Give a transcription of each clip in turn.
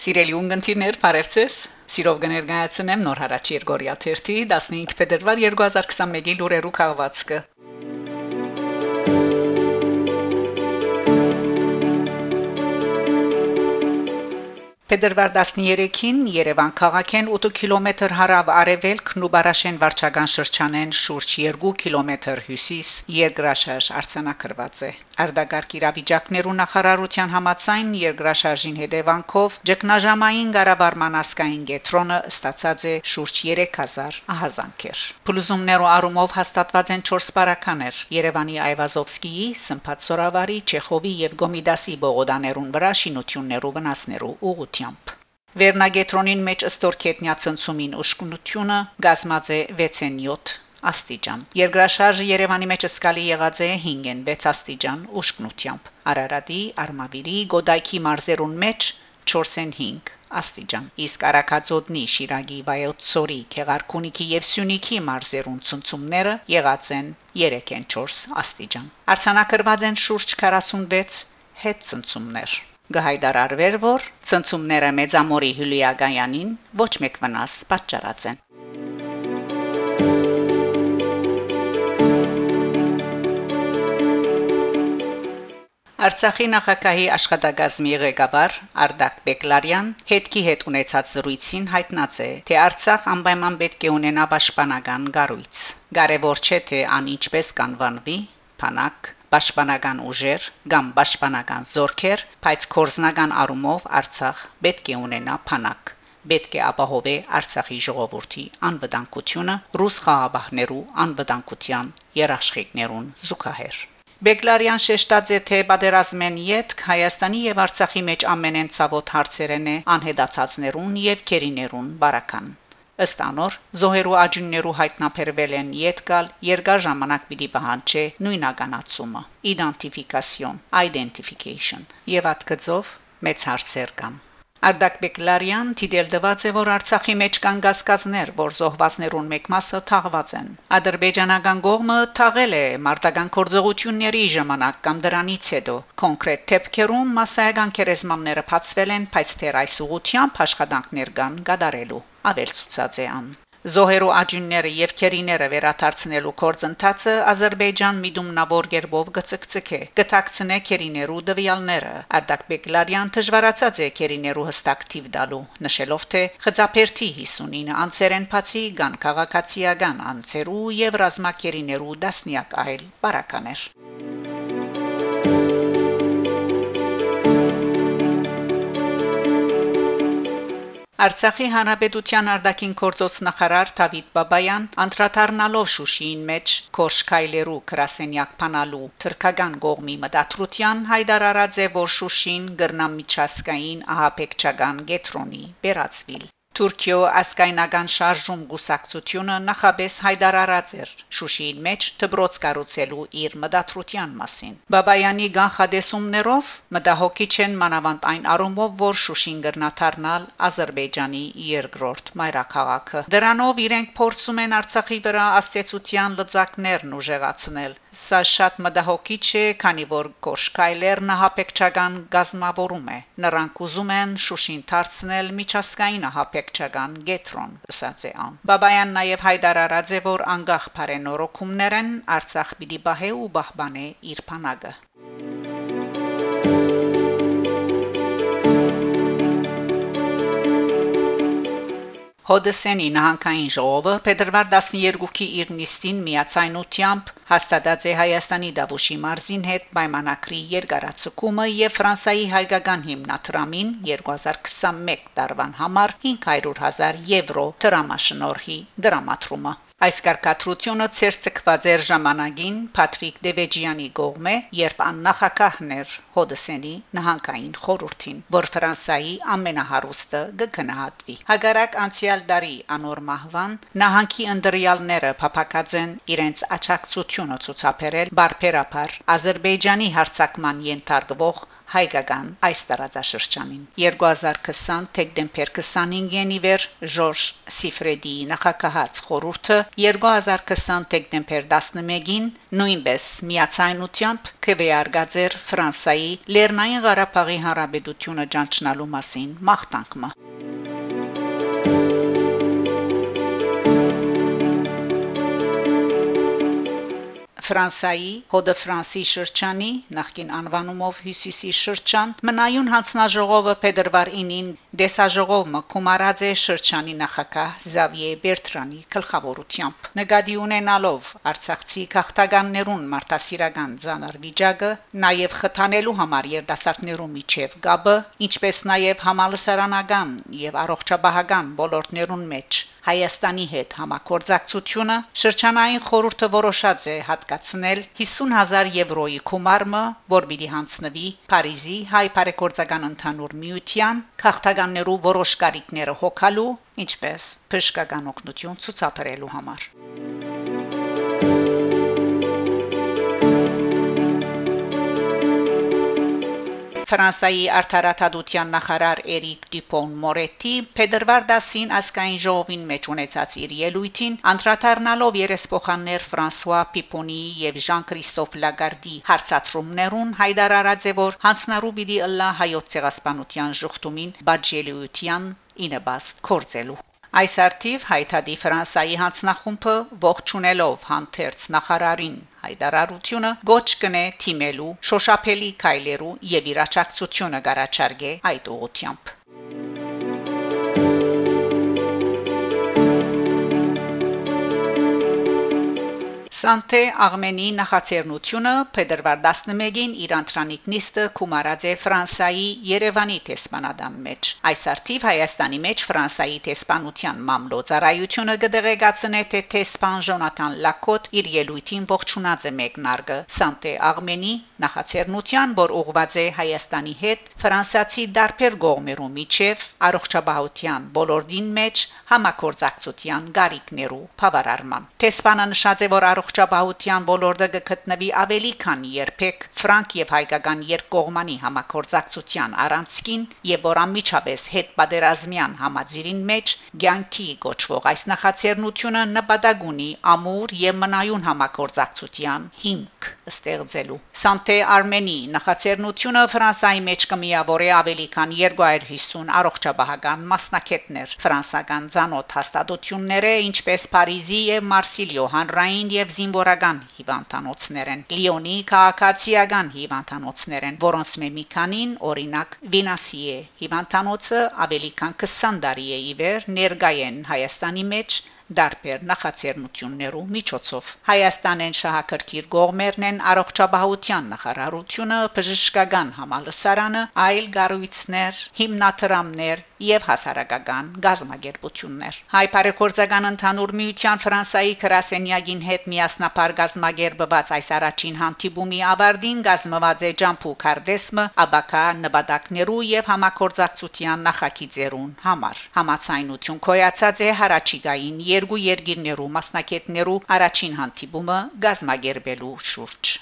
Սիրելի ունգընտիրներ, բարևձեզ։ Սիրով կներկայացնեմ նոր հարաճ Երգորիա 15 փետրվար 2021-ի լուրերու քաղվածքը։ Փետրվար 13-ին Երևան քաղաքեն 8 կիլոմետր հարավ արևելք Նուբարաշեն վարչական շրջանեն շուրջ 2 կիլոմետր հյուսիս երկրաշարժ արձանագրված է։ Արդագարգ իրավիճակներու նախարարության համաձայն երկրաշարժին հետևանքով ճգնաժամային Ղարաբաղման ասկային գետրոնը ստացած է շուրջ 3000 ահազանգեր։ Փլուզումներու առումով հաստատված են 4 սպարականներ՝ Երևանի Այվազովսկիի, Սմփատ Սորավարի, Չեխովի եւ Գոմիդասի բողոդաներուն վրա շինություններու վնասներու ուղղությամբ ուղությամբ։ Վերնագետրոնին մեջ ըստորքետնյա ցնցումին ուշքնությունը գազմած է 6.7 աստիճան։ Երկրաշարժը Երևանի մեջ սկալի եղած է 5-ն 6 աստիճան ուշքնությամբ։ Արարատի, Արմավիրի, Գոդայքի մարզերուն մեջ 4.5 աստիճան։ Իսկ Արաքածոտնի, Շիրագի, Վայոց-Սորի, Քեղարքունիքի եւ Սյունիքի մարզերուն ցնցումները եղած են 3.4 աստիճան։ Արցանակրված են շուրջ 46 հետ ցնցումներ գահայդարարվեր, որ ցնցումները մեծամորի Հյուլիագայանին ոչ մեկ վնաս պատճառած են։ Արցախի նախագահի աշխատագազմի ղեկավար Արդակ Բեկլարյան հետքի հետ ունեցած զրույցին հայտնած է, թե Արցախ անպայման պետք է ունենա պաշտպանական գառույց։ Կարևոր չէ թե ան ինչպես կանվանվի, փանակ, պաշտպանական ուժեր կամ պաշտպանական զորքեր, բայց կորզնական առումով Արցախ պետք է ունենա փանակ պետք է ապահովե Արցախի ժողովրդի անվտանգությունը ռուս խաղաբահներու անվտանգության երաշխիքներուն զուգահեռ Բեկլարյան շեշտած է թե պատերազմեն յետք Հայաստանի եւ Արցախի մեջ ամենեն ցավոտ հարցերեն է անհետացածներուն եւ քերիներուն բարական Ըստ անոր զոհերու աջուններու հայտնաբերվել են յետկալ երկար ժամանակ պիտի պահանջե նույնականացումը identification identification եւ ատկծով մեծ հարցեր կան Արդակ Բեկլարյան դիտել դված է, որ Արցախի մեջ կան գասկածներ, որ զոհվածներուն մեկ մասը թաղված են։ Ադրբեջանական կողմը թաղել է մարտական կորձողությունների ժամանակ կամ դրանից հետո։ Կոնկրետ դեպքերում մասսայական կերեզմանները բացվել են, բայց թեր այս ուղությամբ աշխատանքներ կան գդարելու։ Ավել ցուցած է ան։ Զոհերու աջունները եւ քերիները վերաթարցնելու կորձընթացը Ադրբեջան միտումնավոր գերբով գծկծկե գտակցնե քերիներու դվյալները Արդակ Բեկլարյան դժվարացած է քերիներու հստակ թիվ դալու նշելով թե խծապերթի 59 անցերեն բացի գան քաղաքացիական անցերու եւ ռազմակերիներու դասնյակ այլ բարականեր Արցախի հանրապետության արտաքին գործոց նախարար Դավիթ Բաբայան անդրադառնալով Շուշիին մեջ Կոշկայլերու գրասենյակ փանալու թրկական գողմի մտադրության հայտարարած է որ Շուշին գրնամիջասկային ահապեկչական գետրոնի բերածվիլ Թուրքիո ասկայնական շարժում գուսակցությունը նախաբես հայտարարած էր Շուշիին մեջ դբրոց կառուցելու իր մտադրության մասին։ Բաբայանի գանխադեսումներով մտահոգի չեն մանավանդ այն առումով, որ Շուշին գրնաթարնալ Ադրբեջանի երկրորդ մայրաքաղաքը։ Դրանով իրենք փորձում են Արցախի վրա աստեցության լծակներն ուժեղացնել։ Սա շատ մտահոգիչ է, քանի որ Կոշկայլերն հապեկչական գազմավորում է։ Նրանք ուզում են Շուշին դարձնել միջազգային հապեկչական գետրոն, ասաց է ան։ Բաբայան նաև հայտարարած է, որ անգախ բարենորոգումներն Արցախ պիտի բահե ու բահբանե իր փանակը։ Հոդսենի նահանգային ժողովը փետրվար 12-ի իր նիստին միացայնությամբ հաստատած է Հայաստանի Դավուշի մարզին հետ պայմանագրի երկարացումը եւ Ֆրանսայի հայկական հիմնադրամին 2021 տարվան համար 500.000 եվրո դրամաշնորհի դրամատրումը Այս կարգադրությունը ցերծկված էր ժամանակին Պատրիկ Դևեջյանի կողմէ, երբ աննախակահն էր Հոդսենի նահանգային խորհրդին, որ Ֆրանսայի ամենահարուստը գկնահատվի։ Հագարակ անցյալ տարի անոր մահվան նահանգի ընդրյալները փապակած են իրենց աճակցությունը ցուցաբերել բարբերաբար Ադրբեջանի հարցակման ենթարկվող հայկական այս տարածաշրջանին 2020 դեկտեմբեր 25-ին իվեր Ժորժ Սիֆրեդի նախակահած խորհուրդը 2020 դեկտեմբեր 11-ին նույնպես միացայնությամբ քվեարկած էր Ֆրանսայի Լեռնային Ղարաբաղի Հանրապետությունը ճանչնալու մասին մաղթանքը Ֆրանսայի Հոդը Ֆրանսի շրջանի նախկին անվանումով Հյուսիսի շրջան մնայուն հանձնաժողովը փետրվար 9-ին դեսաժողովը կոմարած է շրջանի նախակահ Զավիե Բերտրանի գլխավորությամբ նկատի ունենալով Արցախցի քաղաքականներուն մարտահրավերական ցաներ վիճակը նաև խթանելու համար երդասարտներու միջև գաբը ինչպես նաև համալսարանական եւ առողջապահական ոլորտներուն մեջ Հայաստանի հետ համակորձակցությունը շրջանային խորհուրդը որոշած է հատկացնել 50000 եվրոյի գումարը, որ պիտի հանձնվի Փարիզի հայ բարեգործական ընդհանուր միության քաղաքականներու որոշ կարիքները հոգալու, ինչպես բժշկական օգնություն ցուցաբերելու համար։ Ֆրանսայի արտարադատության նախարար Էրիկ Դիպոն Մորետի Փետրվար 10-ին ասկային ժողովին մեջ ունեցած իր ելույթին անդրադառնալով երեսփոխաններ Ֆրանսուଆ Պիպոնի եւ Ժան-Քրիստոֆ Լագարդի հարցատրումներուն հայտարարած է որ հանցնարու պիտի ըլլա հայոց ցեղասպանության ժողտումին բաժելիության ինը բաս կորցելու Այս արդիվ հայտարարի Ֆրանսայի հանձնախումբը ողջունելով հանդերձ նախարարին հայտարարությունը գոչ կնե թիմելու շոշափելի քայլերու եւ իրաչակցությունը գարաչարգե այդ ուղությամբ Սանտե Աղմենի նախաձեռնությունը փետրվար 11-ին իր ընտրանիկ նիստը կումարած է Ֆրանսայի Երևանի տեսփանադամ մեջ։ Այս արդիվ Հայաստանի մեջ Ֆրանսայի տեսփանության մամլոյցարայությունը կդեղեկացնե թե տեսփան Ժոնատան Լակոտ իր ելույթին ողջունած է մեկնարկը Սանտե Աղմենի նախաձեռնության, որ ուղղված է Հայաստանի հետ ֆրանսիացի դարբեր գողմերու միջև առողջապահության ոլորտին մեջ համակորձակցության գարիկներու բավարարման։ Տեսփանը նշած է, որ առողջ առողջապահության ոլորտը կգտնվի ավելի քան երբեք ֆրանկ եւ հայկական երկկողմանի համակորձակցության առանցքին եւ որ անմիջապես հետ պատերազմյան համաձիրին մեջ ցանկի գոչվող այս նախաձեռնությունը նպատակ ունի ամուր եւ մնայուն համակորձակցության հիմք ստեղծելու Սանտե Արմենի նախաձեռնությունը Ֆրանսայի մեջ կմիավորի ավելի քան 250 առողջապահական մասնակիցներ ֆրանսական ցանոթ հաստատությունները ինչպես Փարիզի եւ Մարսիլիո հանրային եւ զինվորական հիվանդանոցներ են Լիոնի քաղաքացիական հիվանդանոցներ են որոնց մի քանին օրինակ Վինասիե հիվանդանոցը ավելի քան 20 տարի է իվեր ներգայեն Հայաստանի մեջ դարբեր նախաձեռնություններու միջոցով Հայաստանեն շահակրկիր գողմերն են առողջապահության նախարարությունը, բժշկական համալսարանը, այլ գառույցներ, հիմնադրամներ եւ հասարակական գազམ་ագերբություններ։ Հայ բարեգործական ընդհանուր միության Ֆրանսայի քրասենյակին հետ միասնապար գազམ་ագերբված այս առաջին հանդիպումի ավարտին գազմված է Ջամփու Կարդեսմը, Աբակա նպատակներու եւ համակորձակցության նախագիծերուն համար։ Համացայնություն կոյացած է հարաճիգային երկու երկիրներու մասնակիցներու առաջին հանդիպումը գազմագերբելու շուրջ։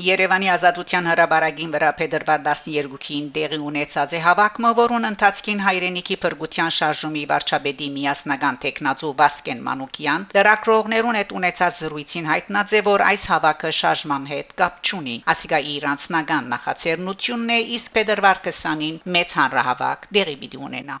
Երևանի ազատության հրաբարագին վրա փետրվար 12-ին տեղի ունեցած է հավաքումը, որուն ընթացքին հայրենիքի փրկության շարժումի վարչապետի միասնական տեխնացու Վասկեն Մանուկյան դրակրողներուն հետ ունեցած զրույցին հայտնած է, որ այս հավաքը շարժման հետ կապ չունի։ Ասիկա իր անձնական նախաձեռնությունն է, իսկ փետրվար 20-ին մեծ հանրահավաք տեղի ունենա։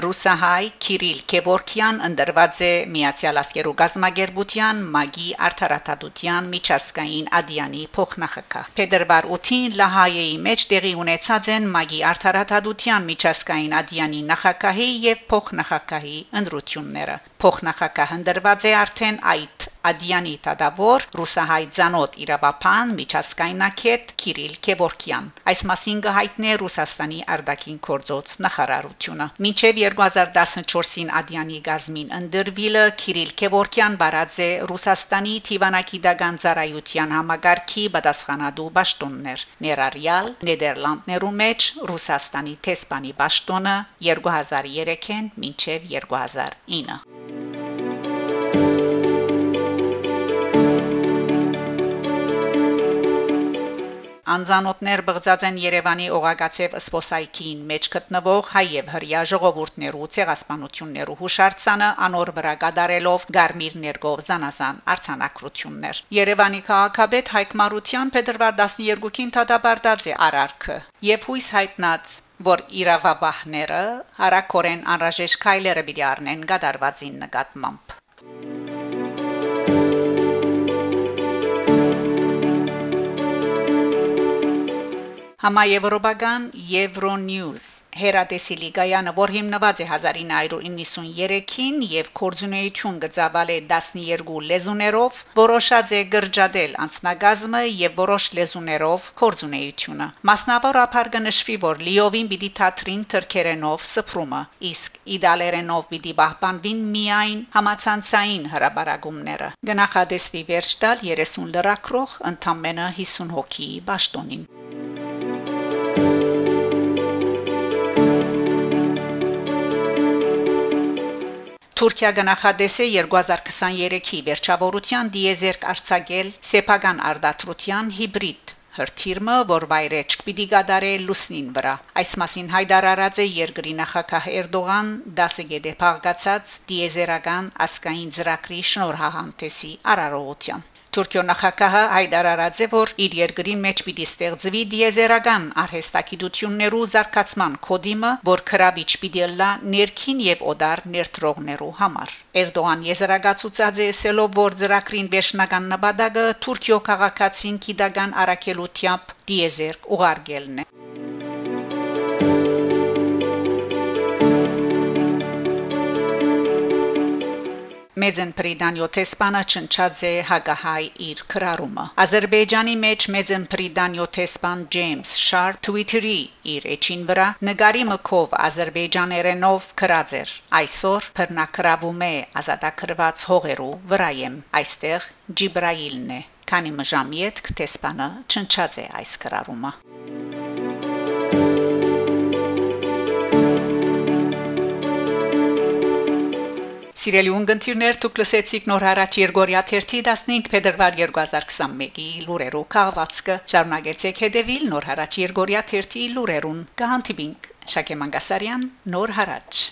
Ռուսահայ Կիրիլ Քևորքյան ընդրված է Միացյալ Ասկերու գազམ་ագերբության մագի արդարադատության միջազգային ադյանի փոխնախագահ։ Փետրվար 8-ին Լահայեի մեջ տեղի ունեցած են մագի արդարադատության միջազգային ադյանի նախագահի եւ փոխնախագահի ընդրությունները։ Փոխնախագահ է արդեն այդ Ադյանի Տադավոր ռուսահայ ցանոթ իրավապան միջազգայնակետ Կիրիլ Քևորքյան այս մասին գահիտնե Ռուսաստանի արտաքին գործոց նախարարությունը մինչև 2014-ին Ադյանի գազմին ընդրվիլը Կիրիլ Քևորքյան բարաձե Ռուսաստանի Թիվանակիդական ծառայության համագարքի պատասխանատու պաշտոններ ներառյալ Նեդերլանդներու մեջ Ռուսաստանի տեսփանի պաշտոնը 2003-ին մինչև 2009 անծանոթներ բղծած են Երևանի օղակացև սփոսայքին մեջ գտնվող հայ եւ հрья ժողովուրդներու ցեղասպանություններու հուշարձանը անոր վրա գդարելով Գարմիր ներկով զանազան արցանակրություններ։ Երևանի քաղաքապետ Հայկ Մարության փետրվար 12-ին դատապարտած է արարքը եւ հույս հայտնած որ իրավաբահները հարակորեն անրաժեշտ քայլերը բիդարնեն գդարվածին նկատմամբ։ Thank you Համաեվրոպական Euronews հերատեսիլի գայանը, որ հիմնված է 1993-ին եւ կորձունեություն գծավալ է 12 լեզուներով, որոշած է գրջադել անցնագազմը եւ որոշ լեզուներով կորձունեությունը։ Մասնավորապես կնշվի, որ լիովին պիտի թատրին թրքերենով սփռումը, իսկ իդալերենով պիտի պահպանվին միայն համացանցային հրաբարագումները։ Գնահատեսվի վերջ տալ 30 լրակրող ընդամենը 50 հոգի ճշտոնին։ Թուրքիա գնահատեսե 2023-ի վերջավորության դիեզերկ արցակել սեփական արդատրության հիբրիդ հրթիրմը, որ վայրեջք պիտի գադարե լուսնին վրա։ Այս մասին հայտարարած է երկրի նախագահ Էրդողան դասեգեդե փաղկացած դիեզերական ասկային ծրագրի շնորհահանտեսի արարողությամբ։ Թուրքիո նախագահը հայտարարած է, որ իր երկրին մեջ պիտի ստեղծվի դիեզերական արհեստագիտություններու զարգացման կոդիմը, որ քրավիչ պիտի լա ներքին եւ օդար ներդրողներու համար։ Էրդողան եզրակացուցած է ասելով, որ ծրագրին վերջնական նպատակը Թուրքիո քաղաքացին քիդական արակելությամբ դիեզերկ ուղարկելն է։ Չնչած է հագահայ իր քրարումը։ Ադրբեջանի մեջ մեծն Պրիդանյոթեսպան Ջեյմս Շարփ Twitter-ի իր էջին վրա նկարի մկով ադրբեջաներենով քրած էր։ Այսօր բռնակրավում է ազատագրված հողերու վրայեմ։ Այստեղ Ջիբրայիլն է։ Քանի մժամի հետ Թեսպանը չնչած է այս քրարումը։ Սիրելի ունգընտիրներ, դուք լսեցիք նոր հարաճ Երգորիա 1-ի 15 փետրվար 2021-ի լուրերով քաղվածքը։ Շարունակեցեք հետևել նոր հարաճ Երգորիա 1-ի լուրերուն։ Կհանդիպինք Շակե Մանգասարյան, նոր հարաճ